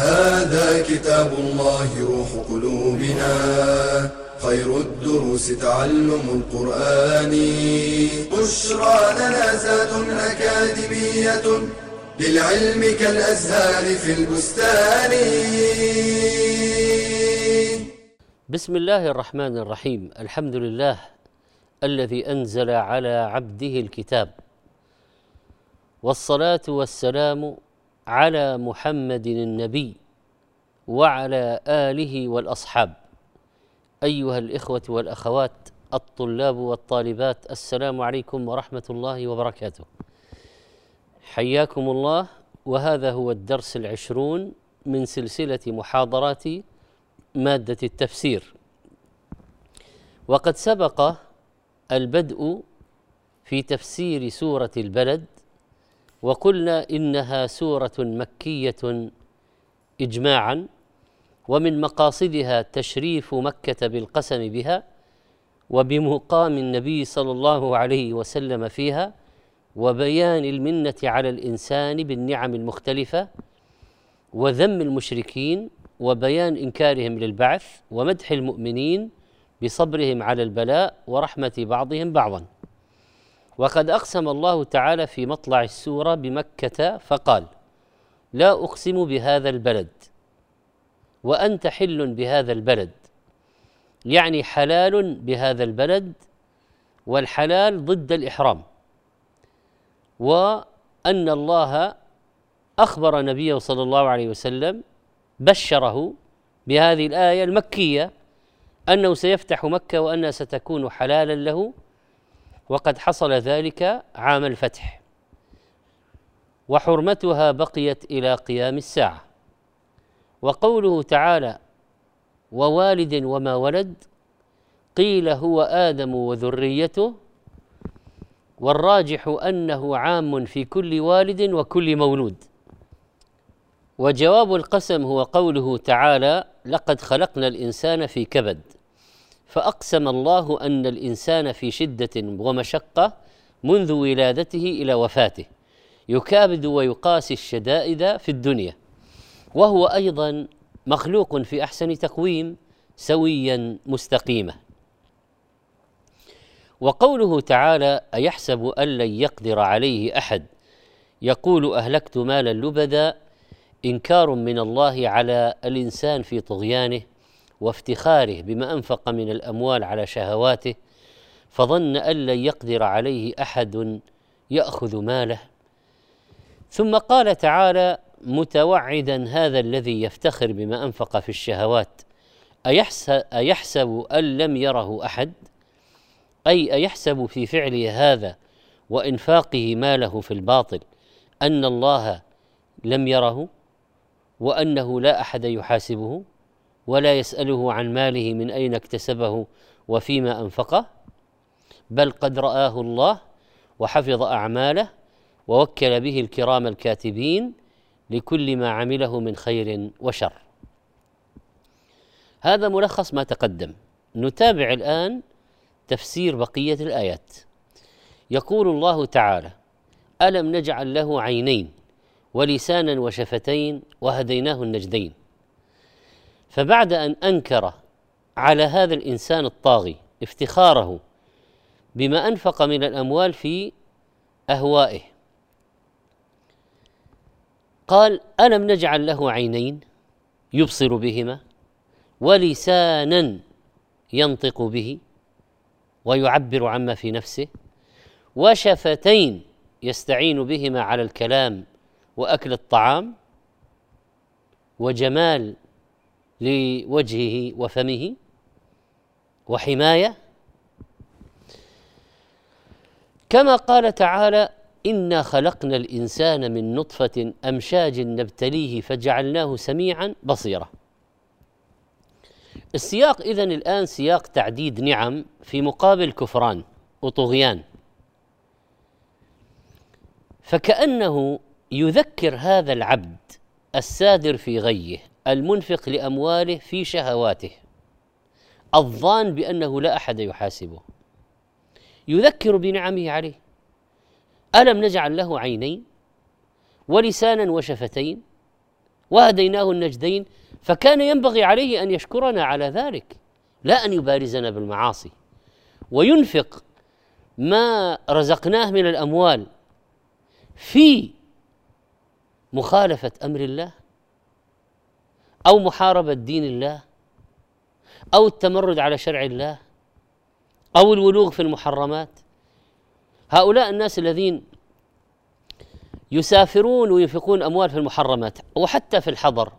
هذا كتاب الله روح قلوبنا. خير الدروس تعلم القرآن. بشرى لنا زاد أكاديمية للعلم كالأزهار في البستان. بسم الله الرحمن الرحيم. الحمد لله الذي أنزل على عبده الكتاب. والصلاة والسلام على محمد النبي وعلى آله والأصحاب. أيها الإخوة والأخوات الطلاب والطالبات السلام عليكم ورحمة الله وبركاته. حياكم الله. وهذا هو الدرس العشرون من سلسلة محاضرات مادة التفسير. وقد سبق البدء في تفسير سورة البلد وقلنا إنها سورة مكية اجماعا ومن مقاصدها تشريف مكة بالقسم بها وبمقام النبي صلى الله عليه وسلم فيها وبيان المنة على الإنسان بالنعم المختلفة وذم المشركين وبيان إنكارهم للبعث ومدح المؤمنين بصبرهم على البلاء ورحمة بعضهم بعضا. وقد أقسم الله تعالى في مطلع السورة بمكة فقال لا أقسم بهذا البلد وأنت حل بهذا البلد يعني حلال بهذا البلد والحلال ضد الإحرام وأن الله أخبر نبيه صلى الله عليه وسلم بشره بهذه الآية المكية أنه سيفتح مكة وأنها ستكون حلالا له وقد حصل ذلك عام الفتح وحرمتها بقيت إلى قيام الساعة. وقوله تعالى ووالد وما ولد قيل هو آدم وذريته والراجح أنه عام في كل والد وكل مولود. وجواب القسم هو قوله تعالى لقد خلقنا الإنسان في كبد فأقسم الله أن الإنسان في شدة ومشقة منذ ولادته إلى وفاته يكابد ويقاسي الشدائد في الدنيا وهو أيضا مخلوق في أحسن تقويم سويا مستقيما وقوله تعالى أيحسب أن لن يقدر عليه أحد؟ يقول أهلكت مالا لبدا إنكار من الله على الإنسان في طغيانه وافتخاره بما أنفق من الأموال على شهواته فظن أن لن يقدر عليه أحد يأخذ ماله. ثم قال تعالى متوعدا هذا الذي يفتخر بما أنفق في الشهوات أيحسب أن لم يره أحد؟ أي أيحسب في فعله هذا وإنفاقه ماله في الباطل أن الله لم يره وأنه لا أحد يحاسبه؟ ولا يسأله عن ماله من أين اكتسبه وفيما أنفقه بل قد رآه الله وحفظ أعماله ووكل به الكرام الكاتبين لكل ما عمله من خير وشر. هذا ملخص ما تقدم. نتابع الآن تفسير بقية الآيات. يقول الله تعالى ألم نجعل له عينين ولسانا وشفتين وهديناه النجدين. فبعد أن أنكر على هذا الإنسان الطاغي افتخاره بما أنفق من الأموال في أهوائه قال ألم نجعل له عينين يبصر بهما ولسانا ينطق به ويعبر عما في نفسه وشفتين يستعين بهما على الكلام وأكل الطعام وجمال لوجهه وفمه وحماية. كما قال تعالى إنا خلقنا الإنسان من نطفة أمشاج نبتليه فجعلناه سميعا بصيرا. السياق اذا الآن سياق تعديد نعم في مقابل كفران وطغيان. فكأنه يذكر هذا العبد السادر في غيه المنفق لأمواله في شهواته. الظان بأنه لا أحد يحاسبه. يذكر بنعمه عليه. ألم نجعل له عينين ولسانا وشفتين وهديناه النجدين؟ فكان ينبغي عليه أن يشكرنا على ذلك لا أن يبارزنا بالمعاصي. وينفق ما رزقناه من الأموال في مخالفة أمر الله أو محاربة دين الله أو التمرد على شرع الله أو الولوغ في المحرمات. هؤلاء الناس الذين يسافرون وينفقون أموال في المحرمات وحتى في الحضر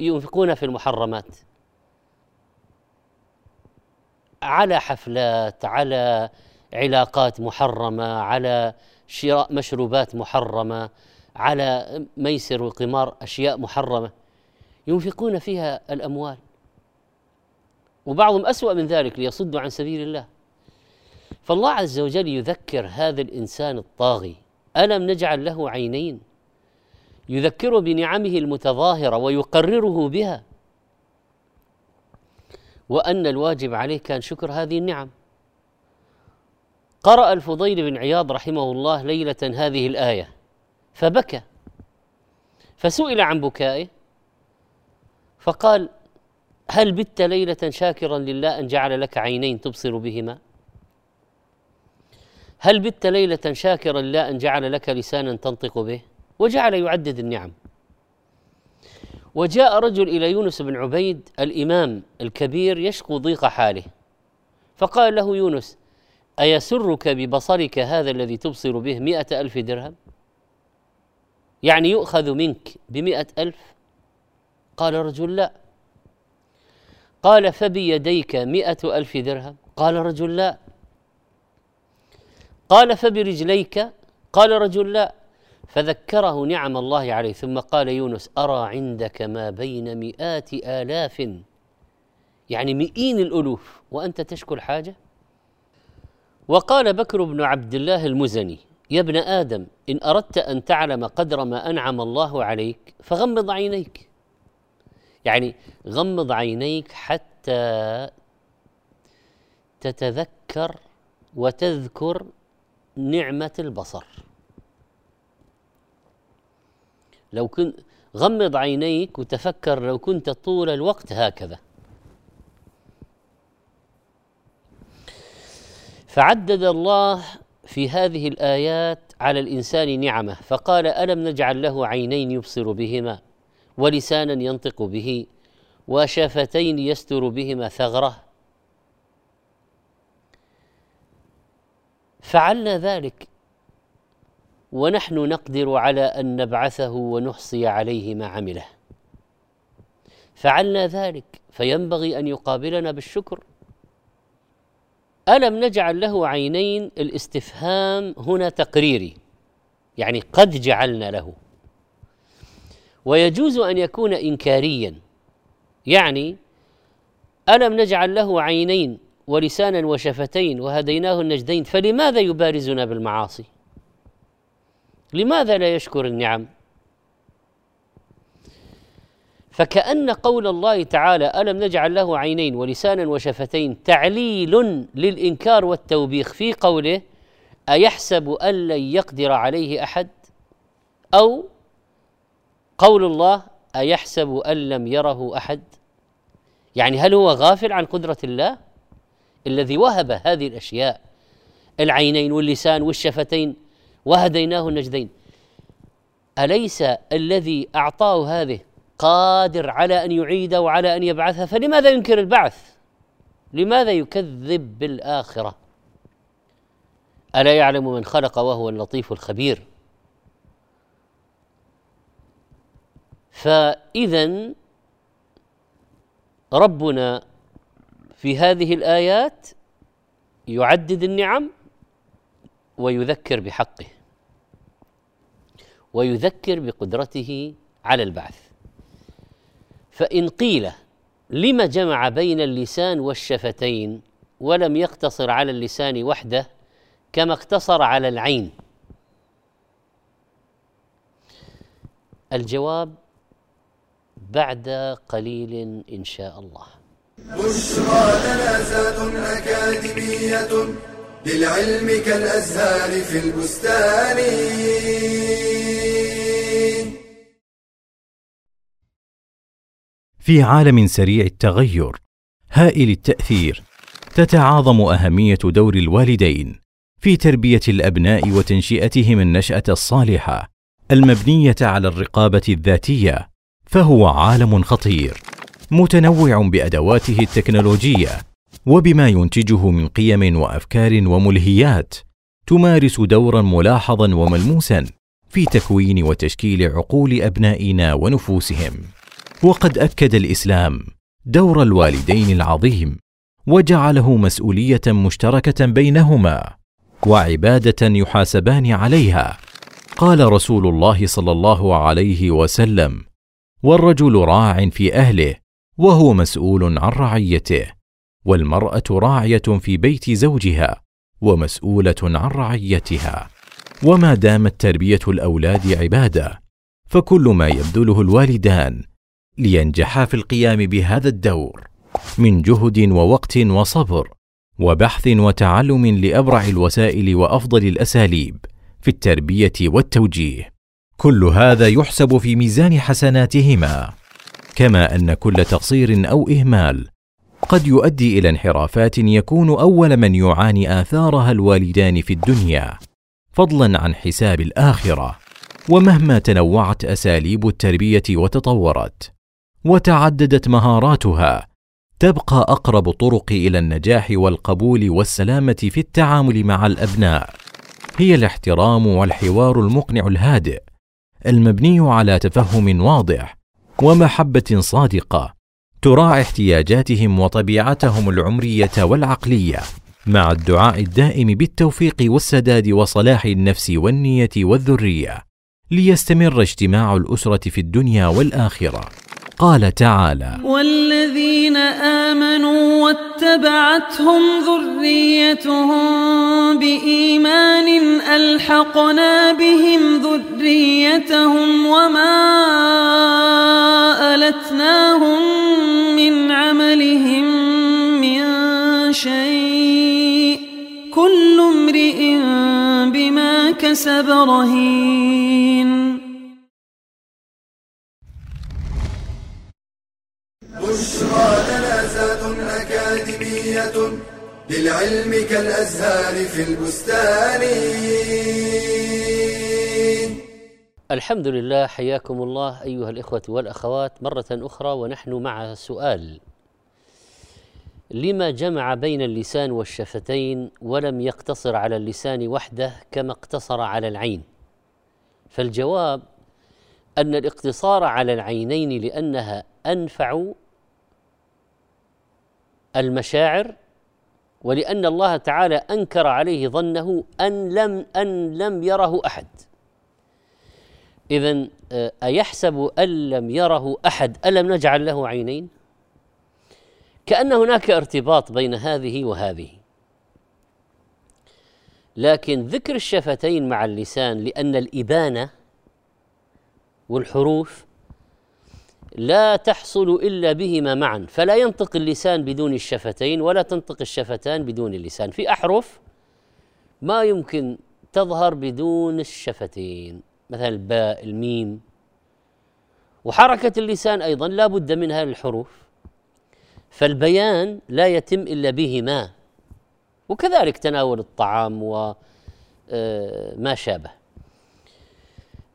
ينفقون في المحرمات. على حفلات على علاقات محرمة على شراء مشروبات محرمة على ميسر وقمار أشياء محرمة. ينفقون فيها الأموال. وبعضهم أسوأ من ذلك ليصدوا عن سبيل الله. فالله عز وجل يذكر هذا الإنسان الطاغي. ألم نجعل له عينين؟ يذكره بنعمه المتظاهرة ويقرره بها. وأن الواجب عليه كان شكر هذه النعم. قرأ الفضيل بن عياض رحمه الله ليلة هذه الآية فبكى. فسئل عن بكائه فقال هل بت ليلة شاكرا لله أن جعل لك عينين تبصر بهما؟ هل بت ليلة شاكرا لله أن جعل لك لسانا تنطق به؟ وجعل يعدد النعم. وجاء رجل إلى يونس بن عبيد الإمام الكبير يشكو ضيق حاله. فقال له يونس أيسرك ببصرك هذا الذي تبصر به مئة ألف درهم؟ يعني يؤخذ منك بمئة ألف؟ قال رجل لا. قال فبيديك مئة ألف درهم. قال رجل لا. قال فبرجليك. قال رجل لا. فذكره نعم الله عليه. ثم قال يونس أرى عندك ما بين مئات آلاف؟ يعني مئين الألوف. وأنت تشكو الحاجة؟ وقال بكر بن عبد الله المزني يا ابن آدم إن أردت أن تعلم قدر ما أنعم الله عليك فغمض عينيك. يعني غمض عينيك حتى تتذكر وتذكر نعمة البصر. لو كنت غمض عينيك وتفكر لو كنت طول الوقت هكذا. فعدد الله في هذه الآيات على الإنسان نعمة. فقال ألم نجعل له عينين يبصر بهما؟ ولسانا ينطق به وشفتين يستر بهما ثغره. فعلنا ذلك ونحن نقدر على أن نبعثه ونحصي عليه ما عمله. فعلنا ذلك فينبغي أن يقابلنا بالشكر. ألم نجعل له عينين؟ الاستفهام هنا تقريري يعني قد جعلنا له. ويجوز أن يكون إنكاريا. يعني ألم نجعل له عينين ولسانا وشفتين وهديناه النجدين فلماذا يبارزنا بالمعاصي؟ لماذا لا يشكر النعم؟ فكأن قول الله تعالى ألم نجعل له عينين ولسانا وشفتين تعليل للإنكار والتوبيخ في قوله أيحسب أن لن يقدر عليه أحد؟ أو قول الله أيحسب أن لم يره أحد؟ يعني هل هو غافل عن قدرة الله؟ الذي وهب هذه الأشياء العينين واللسان والشفتين وهديناه النجدين. أليس الذي أعطاه هذه قادر على أن يعيده وعلى أن يبعثه؟ فلماذا ينكر البعث؟ لماذا يكذب بالآخرة؟ ألا يعلم من خلق وهو اللطيف الخبير؟ فاذا ربنا في هذه الآيات يعدد النعم ويذكر بحقه ويذكر بقدرته على البعث. فإن قيل لما جمع بين اللسان والشفتين ولم يقتصر على اللسان وحده كما اقتصر على العين. الجواب بعد قليل إن شاء الله. بشرى لنا أكاديمية للعلم كالأزهار في البستان. في عالم سريع التغير هائل التأثير تتعاظم أهمية دور الوالدين في تربية الأبناء وتنشئتهم النشأة الصالحة المبنية على الرقابة الذاتية فهو عالم خطير متنوع بأدواته التكنولوجية وبما ينتجه من قيم وأفكار وملهيات تمارس دورا ملاحظا وملموسا في تكوين وتشكيل عقول أبنائنا ونفوسهم. وقد أكد الإسلام دور الوالدين العظيم وجعله مسؤولية مشتركة بينهما وعبادة يحاسبان عليها. قال رسول الله صلى الله عليه وسلم والرجل راع في أهله وهو مسؤول عن رعيته والمرأة راعية في بيت زوجها ومسؤولة عن رعيتها. وما دامت تربية الأولاد عبادة فكل ما يبذله الوالدان لينجحا في القيام بهذا الدور من جهد ووقت وصبر وبحث وتعلم لأبرع الوسائل وأفضل الأساليب في التربية والتوجيه. كل هذا يحسب في ميزان حسناتهما كما أن كل تقصير أو إهمال قد يؤدي إلى انحرافات يكون أول من يعاني آثارها الوالدان في الدنيا فضلا عن حساب الآخرة ومهما تنوعت أساليب التربية وتطورت وتعددت مهاراتها تبقى أقرب طرق إلى النجاح والقبول والسلامة في التعامل مع الأبناء هي الاحترام والحوار المقنع الهادئ. المبني على تفهم واضح ومحبة صادقة تراعي احتياجاتهم وطبيعتهم العمرية والعقلية مع الدعاء الدائم بالتوفيق والسداد وصلاح النفس والنية والذرية ليستمر اجتماع الأسرة في الدنيا والآخرة. قال تعالى والذين آمنوا واتبعتهم ذريتهم بإيمان ألحقنا بهم ذريتهم وما ألتناهم من عملهم من شيء كل امرئ بما كسب رهين للعلم كالأزهار في البستان. الحمد لله حياكم الله أيها الإخوة والأخوات. مرة أخرى ونحن مع سؤال. لما جمع بين اللسان والشفتين ولم يقتصر على اللسان وحده كما اقتصر على العين؟ فالجواب أن الاقتصار على العينين لأنها أنفع المشاعر ولأن الله تعالى أنكر عليه ظنه أن لم أن لم يره أحد. إذا آه، أيحسب أن لم يره أحد؟ ألم نجعل له عينين؟ كأن هناك ارتباط بين هذه وهذه. لكن ذكر الشفتين مع اللسان لأن الإبانة والحروف لا تحصل إلا بهما معا. فلا ينطق اللسان بدون الشفتين ولا تنطق الشفتان بدون اللسان. في أحرف ما يمكن تظهر بدون الشفتين. مثلا الباء الميم. وحركة اللسان أيضا لا بد منها للحروف. فالبيان لا يتم إلا بهما. وكذلك تناول الطعام وما آه، شابه.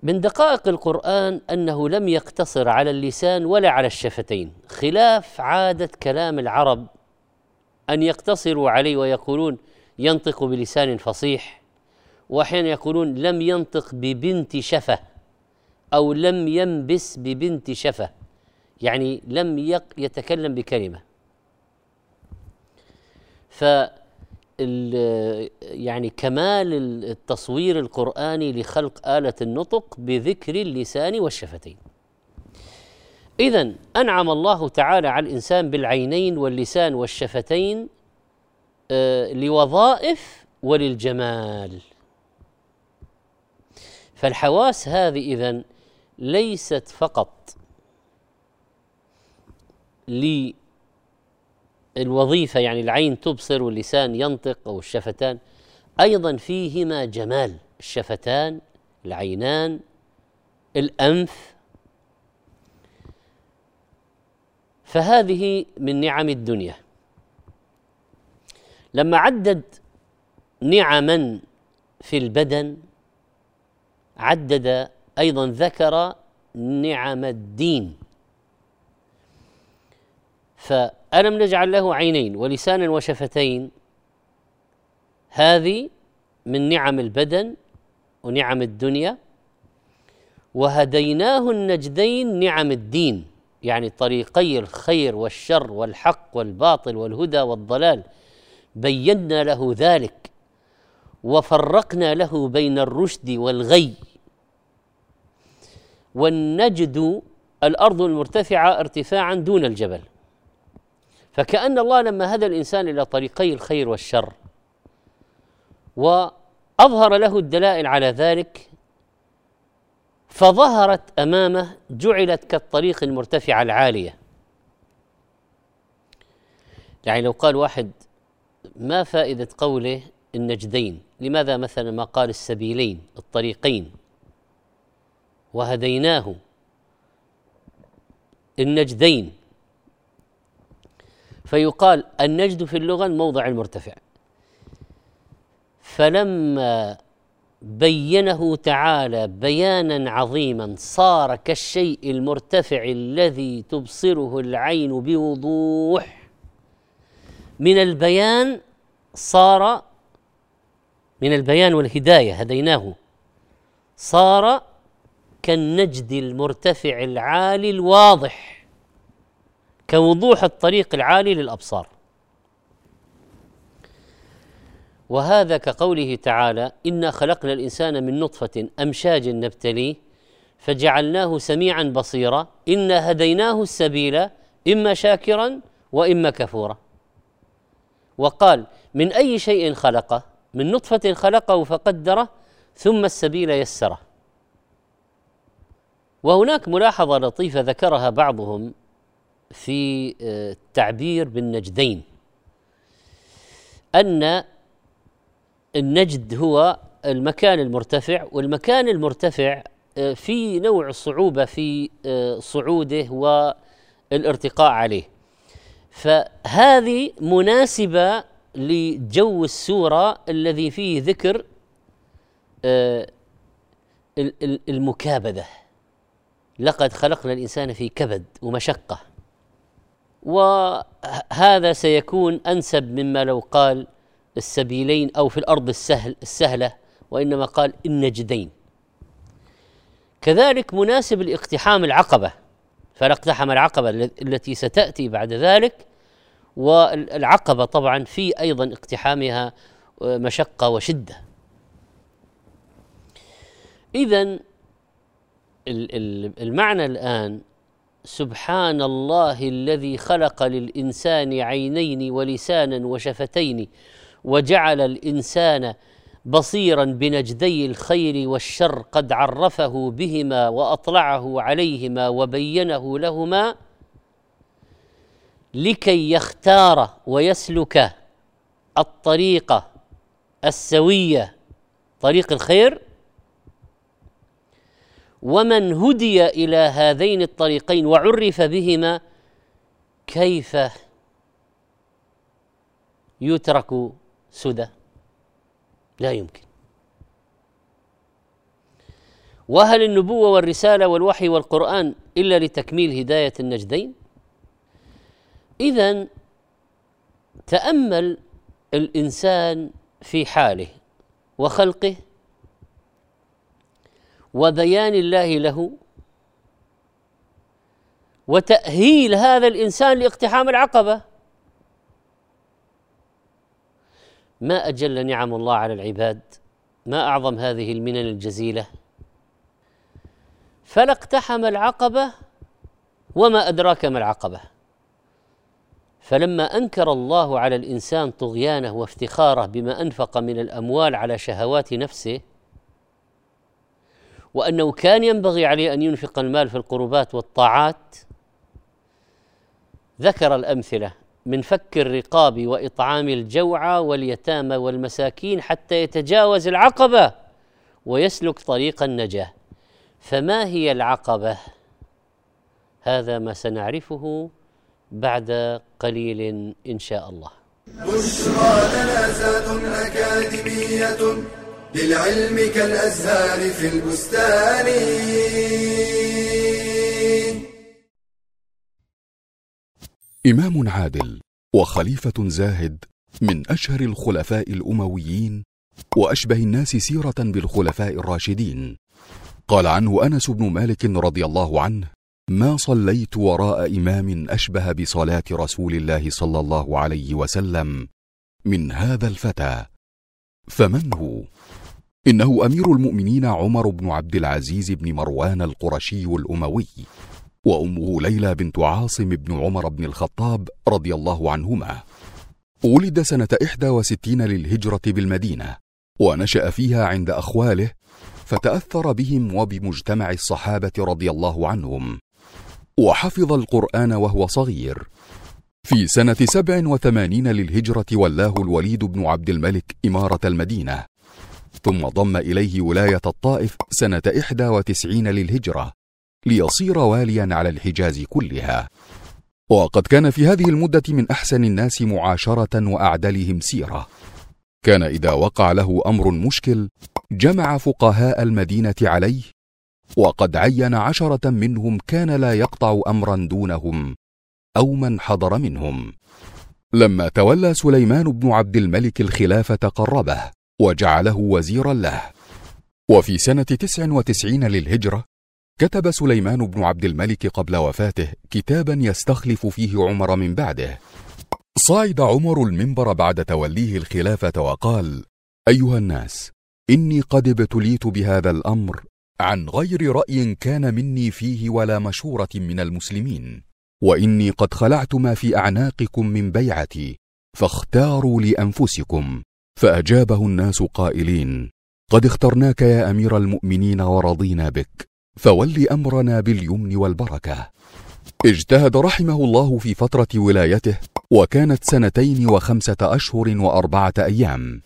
من دقائق القرآن أنه لم يقتصر على اللسان ولا على الشفتين. خلاف عادة كلام العرب أن يقتصروا عليه ويقولون ينطق بلسان فصيح وأحيانا يقولون لم ينطق ببنت شفة أو لم ينبس ببنت شفة. يعني لم يتكلم بكلمة. ف يعني كمال التصوير القرآني لخلق آلة النطق بذكر اللسان والشفتين. اذا أنعم الله تعالى على الإنسان بالعينين واللسان والشفتين آه، لوظائف وللجمال فالحواس هذه اذا ليست فقط للوظيفه يعني العين تبصر واللسان ينطق أو الشفتان. أيضا فيهما جمال الشفتان العينان الأنف. فهذه من نعم الدنيا. لما عدد نعما في البدن عدد أيضا ذكر نعم الدين. فألم نجعل له عينين ولسانا وشفتين؟ هذه من نعم البدن ونعم الدنيا. وهديناه النجدين نعم الدين يعني طريقي الخير والشر والحق والباطل والهدى والضلال. بينا له ذلك وفرقنا له بين الرشد والغي. والنجد الأرض المرتفعة ارتفاعا دون الجبل. فكأن الله لما هدى الإنسان إلى طريقي الخير والشر وأظهر له الدلائل على ذلك فظهرت أمامه جعلت كالطريق المرتفعة العالية. يعني لو قال واحد ما فائدة قوله النجدين؟ لماذا مثلا ما قال السبيلين الطريقين؟ وهديناه. النجدين فيقال النجد في اللغة الموضع المرتفع. فلما بينه تعالى بيانا عظيما صار كالشيء المرتفع الذي تبصره العين بوضوح. من البيان صار من البيان والهداية هديناه صار كالنجد المرتفع العالي الواضح. كوضوح الطريق العالي للأبصار. وهذا كقوله تعالى انا خلقنا الانسان من نطفه امشاج نبتليه فجعلناه سميعا بصيرا. انا هديناه السبيل اما شاكرا واما كفورا. وقال من اي شيء خلقه من نطفه خلقه فقدره ثم السبيل يسره. وهناك ملاحظة لطيفة ذكرها بعضهم. في آه، التعبير بالنجدين. أن النجد هو المكان المرتفع والمكان المرتفع آه، في نوع صعوبة في آه، صعوده والارتقاء عليه. فهذه مناسبة لجو السورة الذي فيه ذكر المكابدة. لقد خلقنا الإنسان في كبد ومشقة. وهذا سيكون أنسب مما لو قال السبيلين أو في الأرض السهل السهلة وإنما قال النجدين. كذلك مناسب لاقتحام العقبة فلا اقتحم العقبه التي ستأتي بعد ذلك والعقبة طبعا في أيضا اقتحامها مشقة وشدة. اذا المعنى الآن سبحان الله الذي خلق للإنسان عينين ولسانا وشفتين وجعل الإنسان بصيرا بنجدي الخير والشر قد عرفه بهما وأطلعه عليهما وبينه لهما لكي يختار ويسلك الطريق السويه طريق الخير ومن هدي إلى هذين الطريقين وعرف بهما كيف يترك سدى؟ لا يمكن. وهل النبوة والرسالة والوحي والقرآن إلا لتكميل هداية النجدين؟ اذا تأمل الإنسان في حاله وخلقه وبيان الله له وتأهيل هذا الإنسان لاقتحام العقبة. ما أجل نعم الله على العباد ما أعظم هذه المنن الجزيلة. فلا اقتحم العقبة وما أدراك ما العقبة. فلما أنكر الله على الإنسان طغيانه وافتخاره بما أنفق من الأموال على شهوات نفسه وأنه كان ينبغي عليه أن ينفق المال في القربات والطاعات. ذكر الأمثلة من فك الرقاب وإطعام الجوعى واليتامى والمساكين حتى يتجاوز العقبة ويسلك طريق النجاة. فما هي العقبة؟ هذا ما سنعرفه بعد قليل إن شاء الله. بشرى أكاديمية للعلم كالأزهار في البستان إمام عادل وخليفة زاهد من أشهر الخلفاء الأمويين وأشبه الناس سيرة بالخلفاء الراشدين قال عنه أنس بن مالك رضي الله عنه ما صليت وراء إمام أشبه بصلاة رسول الله صلى الله عليه وسلم من هذا الفتى فمن هو؟ إنه أمير المؤمنين عمر بن عبد العزيز بن مروان القرشي الأموي وأمه ليلى بنت عاصم بن عمر بن الخطاب رضي الله عنهما. ولد سنة إحدى وستين للهجرة بالمدينة ونشأ فيها عند أخواله فتأثر بهم وبمجتمع الصحابة رضي الله عنهم. وحفظ القرآن وهو صغير. في سنة سبع وثمانين للهجرة ولاه الوليد بن عبد الملك إمارة المدينة. ثم ضم إليه ولاية الطائف إحدى وتسعين للهجرة ليصير واليا على الحجاز كلها. وقد كان في هذه المدة من أحسن الناس معاشرة وأعدلهم سيرة. كان إذا وقع له أمر مشكل جمع فقهاء المدينة عليه وقد عين عشرة منهم كان لا يقطع امرا دونهم أو من حضر منهم. لما تولى سليمان بن عبد الملك الخلافة قربه وجعله وزيرا له. وفي تسع وتسعين للهجرة كتب سليمان بن عبد الملك قبل وفاته كتابا يستخلف فيه عمر من بعده. صعد عمر المنبر بعد توليه الخلافة وقال أيها الناس إني قد ابتليت بهذا الأمر عن غير رأي كان مني فيه ولا مشورة من المسلمين وإني قد خلعت ما في أعناقكم من بيعتي فاختاروا لأنفسكم فأجابه الناس قائلين قد اخترناك يا أمير المؤمنين ورضينا بك فول أمرنا باليمن والبركة. اجتهد رحمه الله في فترة ولايته وكانت سنتين وخمسة أشهر وأربعة أيام.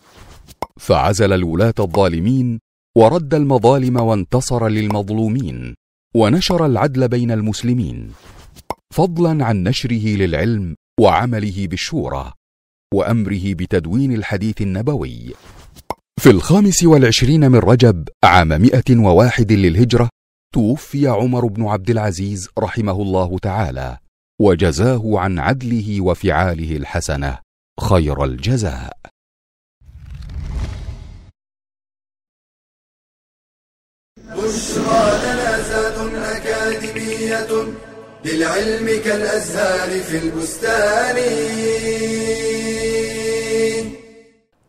فعزل الولاة الظالمين ورد المظالم وانتصر للمظلومين ونشر العدل بين المسلمين. فضلا عن نشره للعلم وعمله بالشورى. وأمره بتدوين الحديث النبوي. في الخامس والعشرين من رجب عام مئة وواحد للهجرة توفي عمر بن عبد العزيز رحمه الله تعالى وجزاه عن عدله وفعاله الحسنة خير الجزاء. بشرى لنا زاد أكاديمية للعلم كالأزهار في البستان.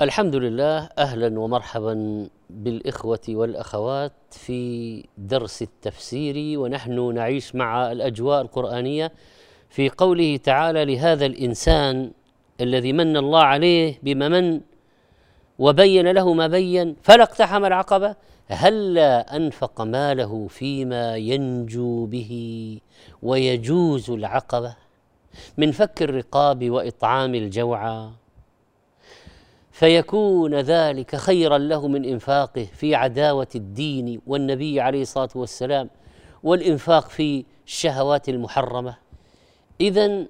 الحمد لله أهلا ومرحبا بالإخوة والأخوات في درس التفسير ونحن نعيش مع الأجواء القرآنية في قوله تعالى لهذا الإنسان الذي من الله عليه بما من وبين له ما بين فلا اقتحم العقبة هلا أنفق ماله فيما ينجو به ويجوز العقبة؟ من فك الرقاب وإطعام الجوعى فيكون ذلك خيرا له من إنفاقه في عداوة الدين والنبي عليه الصلاة والسلام والإنفاق في الشهوات المحرمة. اذا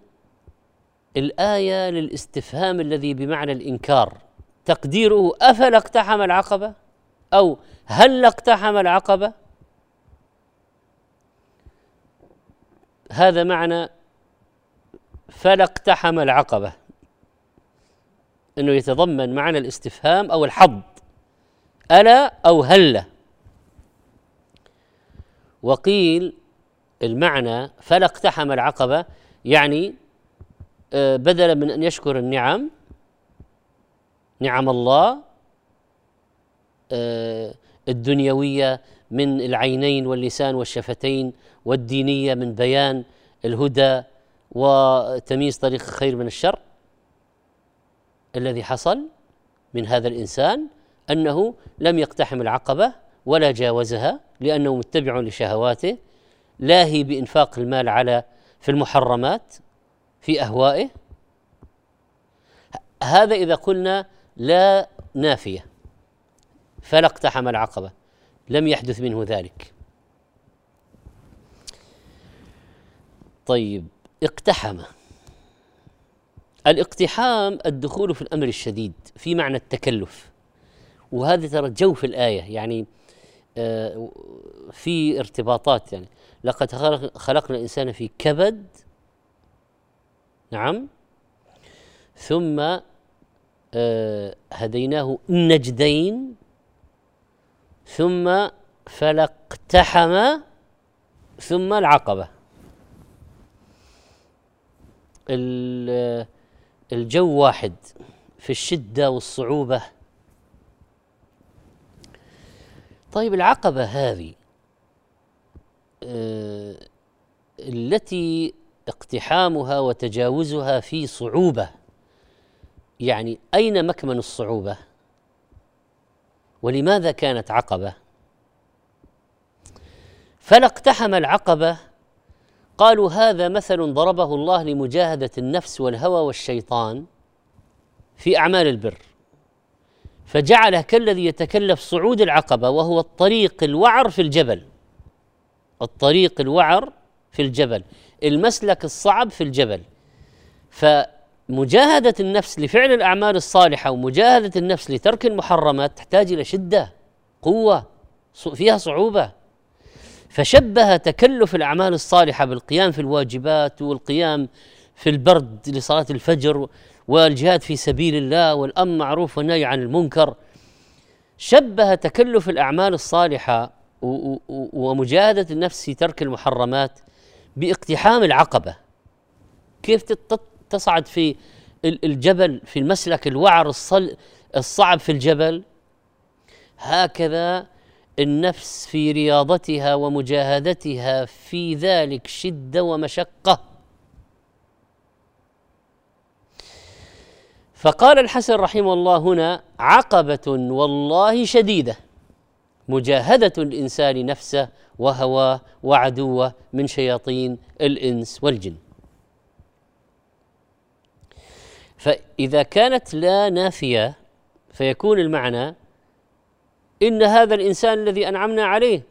الآية للاستفهام الذي بمعنى الإنكار تقديره أفلا اقتحم العقبة؟ أو هل اقتحم العقبة؟ هذا معنى فلا اقتحم العقبة. إنه يتضمن معنى الاستفهام أو الحظ ألا أو هلا وقيل المعنى فلا اقتحم العقبة يعني آه، بدلا من أن يشكر النعم نعم الله آه، الدنيوية من العينين واللسان والشفتين والدينية من بيان الهدى وتمييز طريق الخير من الشر. الذي حصل من هذا الإنسان أنه لم يقتحم العقبة ولا جاوزها لأنه متبع لشهواته لاهي بإنفاق المال على في المحرمات في أهوائه. هذا إذا قلنا لا نافية فلا اقتحم العقبة لم يحدث منه ذلك. طيب اقتحم. الاقتحام الدخول في الأمر الشديد في معنى التكلف. وهذا ترى جو في الآية يعني آه، في ارتباطات يعني. لقد خلقنا الإنسان في كبد نعم ثم آه، هديناه النجدين ثم فلاقتحم ثم العقبة. الجو واحد في الشدة والصعوبة. طيب العقبة هذه آه، التي اقتحامها وتجاوزها في صعوبة يعني أين مكمن الصعوبة؟ ولماذا كانت عقبة؟ فلا اقتحم العقبة قالوا هذا مثل ضربه الله لمجاهدة النفس والهوى والشيطان في أعمال البر. فجعله كالذي يتكلف صعود العقبة وهو الطريق الوعر في الجبل. الطريق الوعر في الجبل. المسلك الصعب في الجبل. فمجاهدة النفس لفعل الأعمال الصالحة ومجاهدة النفس لترك المحرمات تحتاج إلى شدة قوة فيها صعوبة. فشبه تكلف الأعمال الصالحة بالقيام في الواجبات والقيام في البرد لصلاة الفجر والجهاد في سبيل الله والأمر معروف والنهي عن المنكر. شبه تكلف الأعمال الصالحة ومجاهدة النفس في ترك المحرمات باقتحام العقبة. كيف تصعد في الجبل في المسلك الوعر الصعب في الجبل؟ هكذا النفس في رياضتها ومجاهدتها في ذلك شدة ومشقة. فقال الحسن رحمه الله هنا عقبة والله شديدة مجاهدة الإنسان نفسه وهواه وعدوة من شياطين الإنس والجن. فإذا كانت لا نافية فيكون المعنى إن هذا الإنسان الذي أنعمنا عليه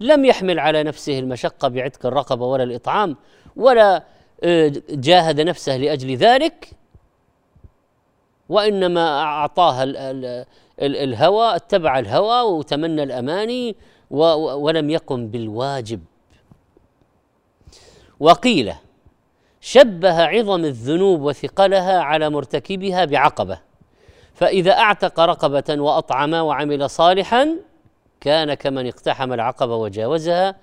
لم يحمل على نفسه المشقة بعتق الرقبة ولا الإطعام ولا آه، جاهد نفسه لأجل ذلك وإنما اعطاها الهوى اتبع الهوى وتمنى الأماني ولم يقم بالواجب. وقيل شبه عظم الذنوب وثقلها على مرتكبها بعقبة. فإذا أعتق رقبة وأطعم وعمل صالحا كان كمن اقتحم العقبة وجاوزها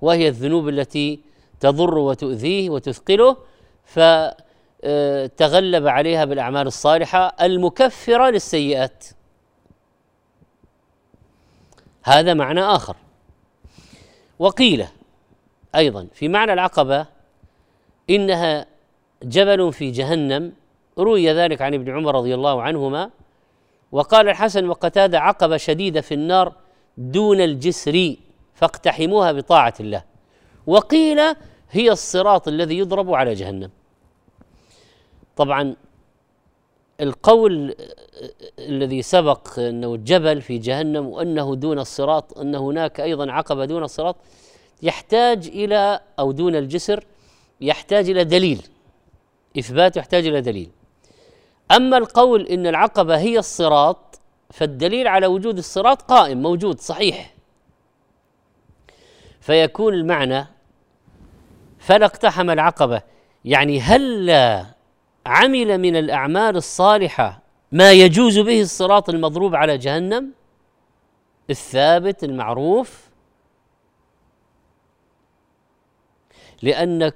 وهي الذنوب التي تضر وتؤذيه وتثقله فتغلب عليها بالأعمال الصالحة المكفرة للسيئات. هذا معنى آخر. وقيل أيضا في معنى العقبة إنها جبل في جهنم روي ذلك عن ابن عمر رضي الله عنهما وقال الحسن وقتادة عقبة شديدة في النار دون الجسر فاقتحموها بطاعة الله. وقيل هي الصراط الذي يضرب على جهنم. طبعا القول الذي سبق أنه الجبل في جهنم وأنه دون الصراط أن هناك أيضا عقبة دون الصراط يحتاج إلى أو دون الجسر يحتاج إلى دليل إثبات يحتاج إلى دليل. أما القول إن العقبة هي الصراط فالدليل على وجود الصراط قائم موجود صحيح. فيكون المعنى فلا اقتحم العقبة. يعني هلا عمل من الأعمال الصالحة ما يجوز به الصراط المضروب على جهنم؟ الثابت المعروف. لأنك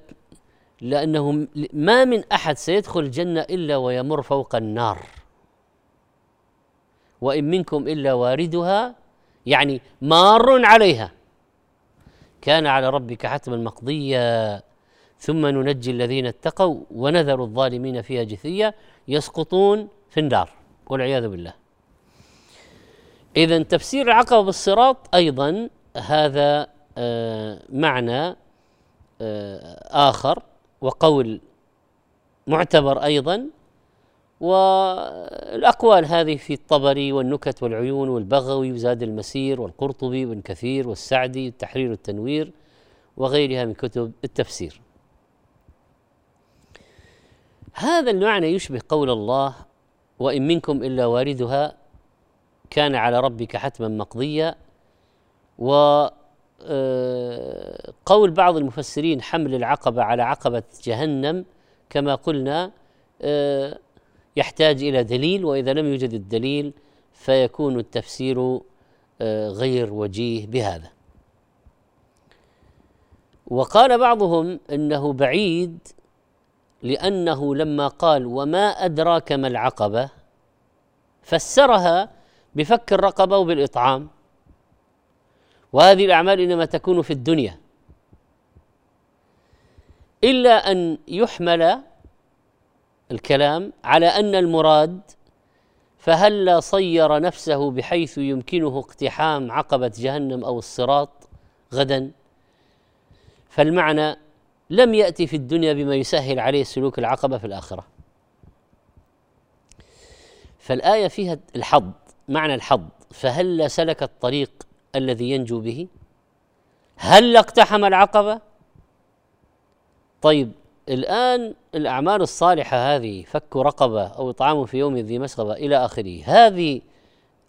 لأنه ما من أحد سيدخل الجنة إلا ويمر فوق النار. وإن منكم إلا واردها يعني مار عليها. كان على ربك حتما مقضيا. ثم ننجي الذين اتقوا ونذر الظالمين فيها جثيا يسقطون في النار والعياذ بالله. إذا تفسير العقبة بالصراط أيضا هذا آه، معنى آه، آخر. وقول معتبر أيضا والأقوال هذه في الطبري والنكت والعيون والبغوي وزاد المسير والقرطبي وابن كثير والسعدي التحرير والتنوير وغيرها من كتب التفسير. هذا المعنى يشبه قول الله وإن منكم إلا واردها كان على ربك حتما مقضيا و قول بعض المفسرين حمل العقبة على عقبة جهنم كما قلنا آه، يحتاج إلى دليل وإذا لم يوجد الدليل فيكون التفسير آه، غير وجيه بهذا. وقال بعضهم إنه بعيد لأنه لما قال وما أدراك ما العقبة فسرها بفك الرقبة وبالإطعام. وهذه الأعمال إنما تكون في الدنيا. إلا أن يحمل الكلام على أن المراد فهلا صير نفسه بحيث يمكنه اقتحام عقبة جهنم أو الصراط غدا؟ فالمعنى لم يأتي في الدنيا بما يسهل عليه سلوك العقبة في الآخرة. فالآية فيها الحظ معنى الحظ. فهل سلك الطريق الذي ينجو به؟ هل اقتحم العقبة؟ طيب الآن الأعمال الصالحة هذه فك رقبة أو إطعام في يوم ذي مسغبة إلى آخره هذه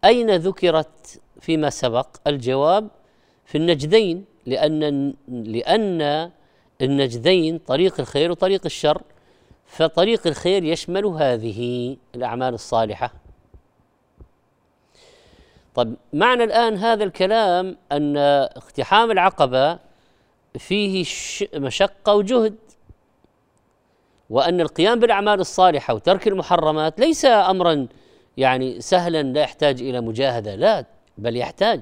أين ذكرت فيما سبق؟ الجواب في النجدين لأن لأن النجدين طريق الخير وطريق الشر فطريق الخير يشمل هذه الأعمال الصالحة. طب معنى الآن هذا الكلام أن اقتحام العقبة فيه مشقة وجهد وأن القيام بالأعمال الصالحة وترك المحرمات ليس أمرا يعني سهلا لا يحتاج إلى مجاهدة لا بل يحتاج.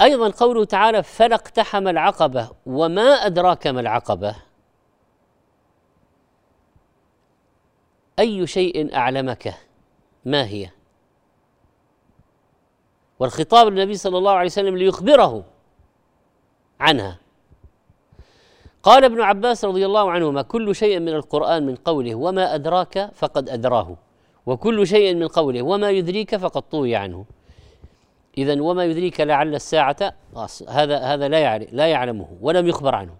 أيضا قوله تعالى فلا اقتحم العقبة وما أدراك ما العقبة. أي شيء أعلمك؟ ما هي؟ والخطاب للنبي صلى الله عليه وسلم ليخبره عنها. قال ابن عباس رضي الله عنهما كل شيء من القرآن من قوله وما أدراك فقد أدراه وكل شيء من قوله وما يدريك فقد طوي عنه. إذا وما يدريك لعل الساعة هذا هذا لا يعلم لا يعلمه ولم يخبر عنه.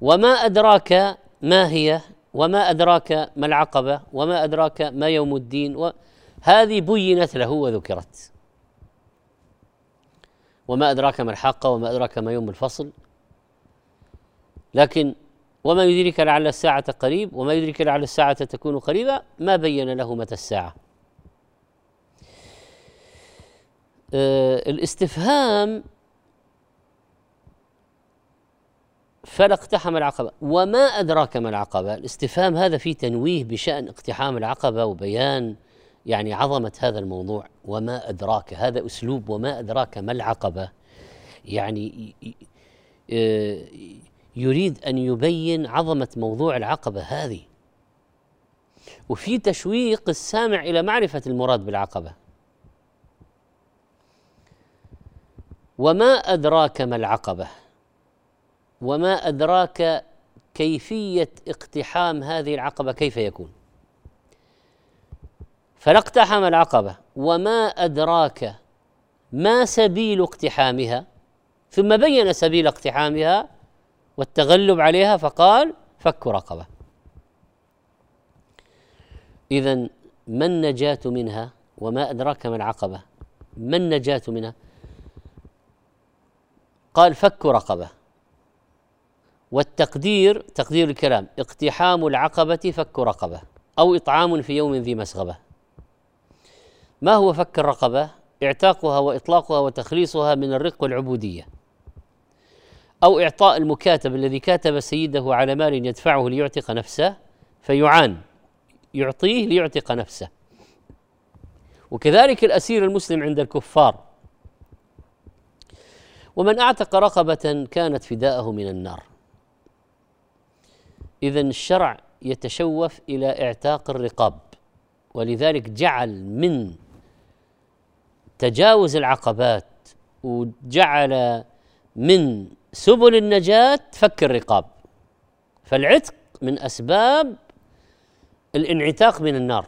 وما أدراك ما هي؟ وما أدراك ما العقبة وما أدراك ما يوم الدين هذه بينت له وذكرت. وما أدراك ما الحاقة وما أدراك ما يوم الفصل. لكن وما يدريك لعل الساعة قريب وما يدريك لعل الساعة تكون قريبة ما بين له متى الساعة. آه الاستفهام فلا اقتحم العقبة. وما أدراك ما العقبة؟ الاستفهام هذا فيه تنويه بشأن اقتحام العقبة وبيان يعني عظمة هذا الموضوع. وما أدراك هذا أسلوب وما أدراك ما العقبة. يعني آه، يريد أن يبين عظمة موضوع العقبة هذه. وفي تشويق السامع إلى معرفة المراد بالعقبة. وما أدراك ما العقبة؟ وما أدراك كيفية اقتحام هذه العقبة كيف يكون؟ فلا اقتحم العقبة. وما أدراك ما سبيل اقتحامها؟ ثم بين سبيل اقتحامها والتغلب عليها فقال فك رقبة. إذا ما النجاة منها وما أدراك ما العقبة؟ ما النجاة منها؟ قال فك رقبة. والتقدير تقدير الكلام اقتحام العقبة فك رقبة أو إطعام في يوم ذي مسغبة. ما هو فك الرقبة؟ اعتاقها وإطلاقها وتخليصها من الرق والعبودية. أو إعطاء المكاتب الذي كاتب سيده على مال يدفعه ليعتق نفسه فيعان يعطيه ليعتق نفسه. وكذلك الأسير المسلم عند الكفار. ومن أعتق رقبة كانت فداءه من النار. اذا الشرع يتشوف إلى إعتاق الرقاب ولذلك جعل من تجاوز العقبات وجعل من سبل النجاة فك الرقاب. فالعتق من أسباب الانعتاق من النار.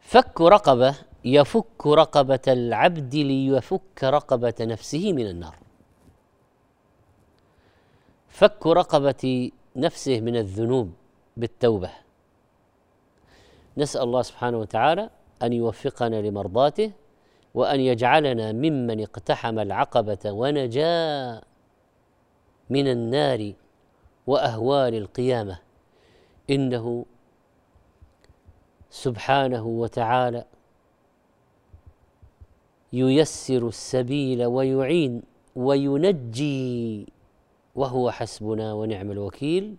فك رقبة يفك رقبة العبد ليفك رقبة نفسه من النار. فك رقبة نفسه من الذنوب بالتوبة. نسأل الله سبحانه وتعالى أن يوفقنا لمرضاته وأن يجعلنا ممن اقتحم العقبة ونجا من النار وأهوال القيامة. إنه سبحانه وتعالى ييسر السبيل ويعين وينجي وهو حسبنا ونعم الوكيل.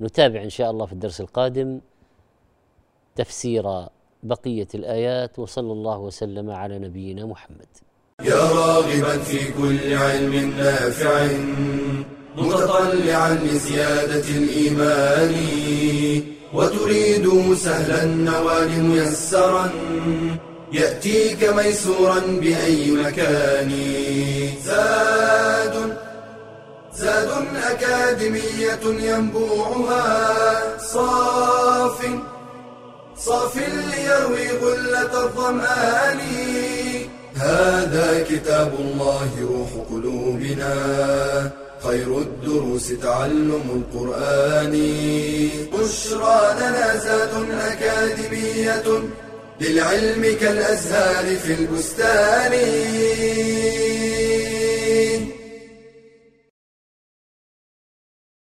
نتابع إن شاء الله في الدرس القادم تفسير بقية الآيات وصلى الله وسلم على نبينا محمد. يا راغبا في كل علم نافع متطلعا لزيادة الإيمان وتريد سهلا النوال ميسرا يأتيك ميسورا بأي مكان. زاد زاد أكاديمية ينبوعها. صاف صاف ليروي غلة الظمآن. هذا كتاب الله روح قلوبنا. خير الدروس تعلم القرآن. بشرى لنا زاد أكاديمية للعلم كالأزهار في البستان.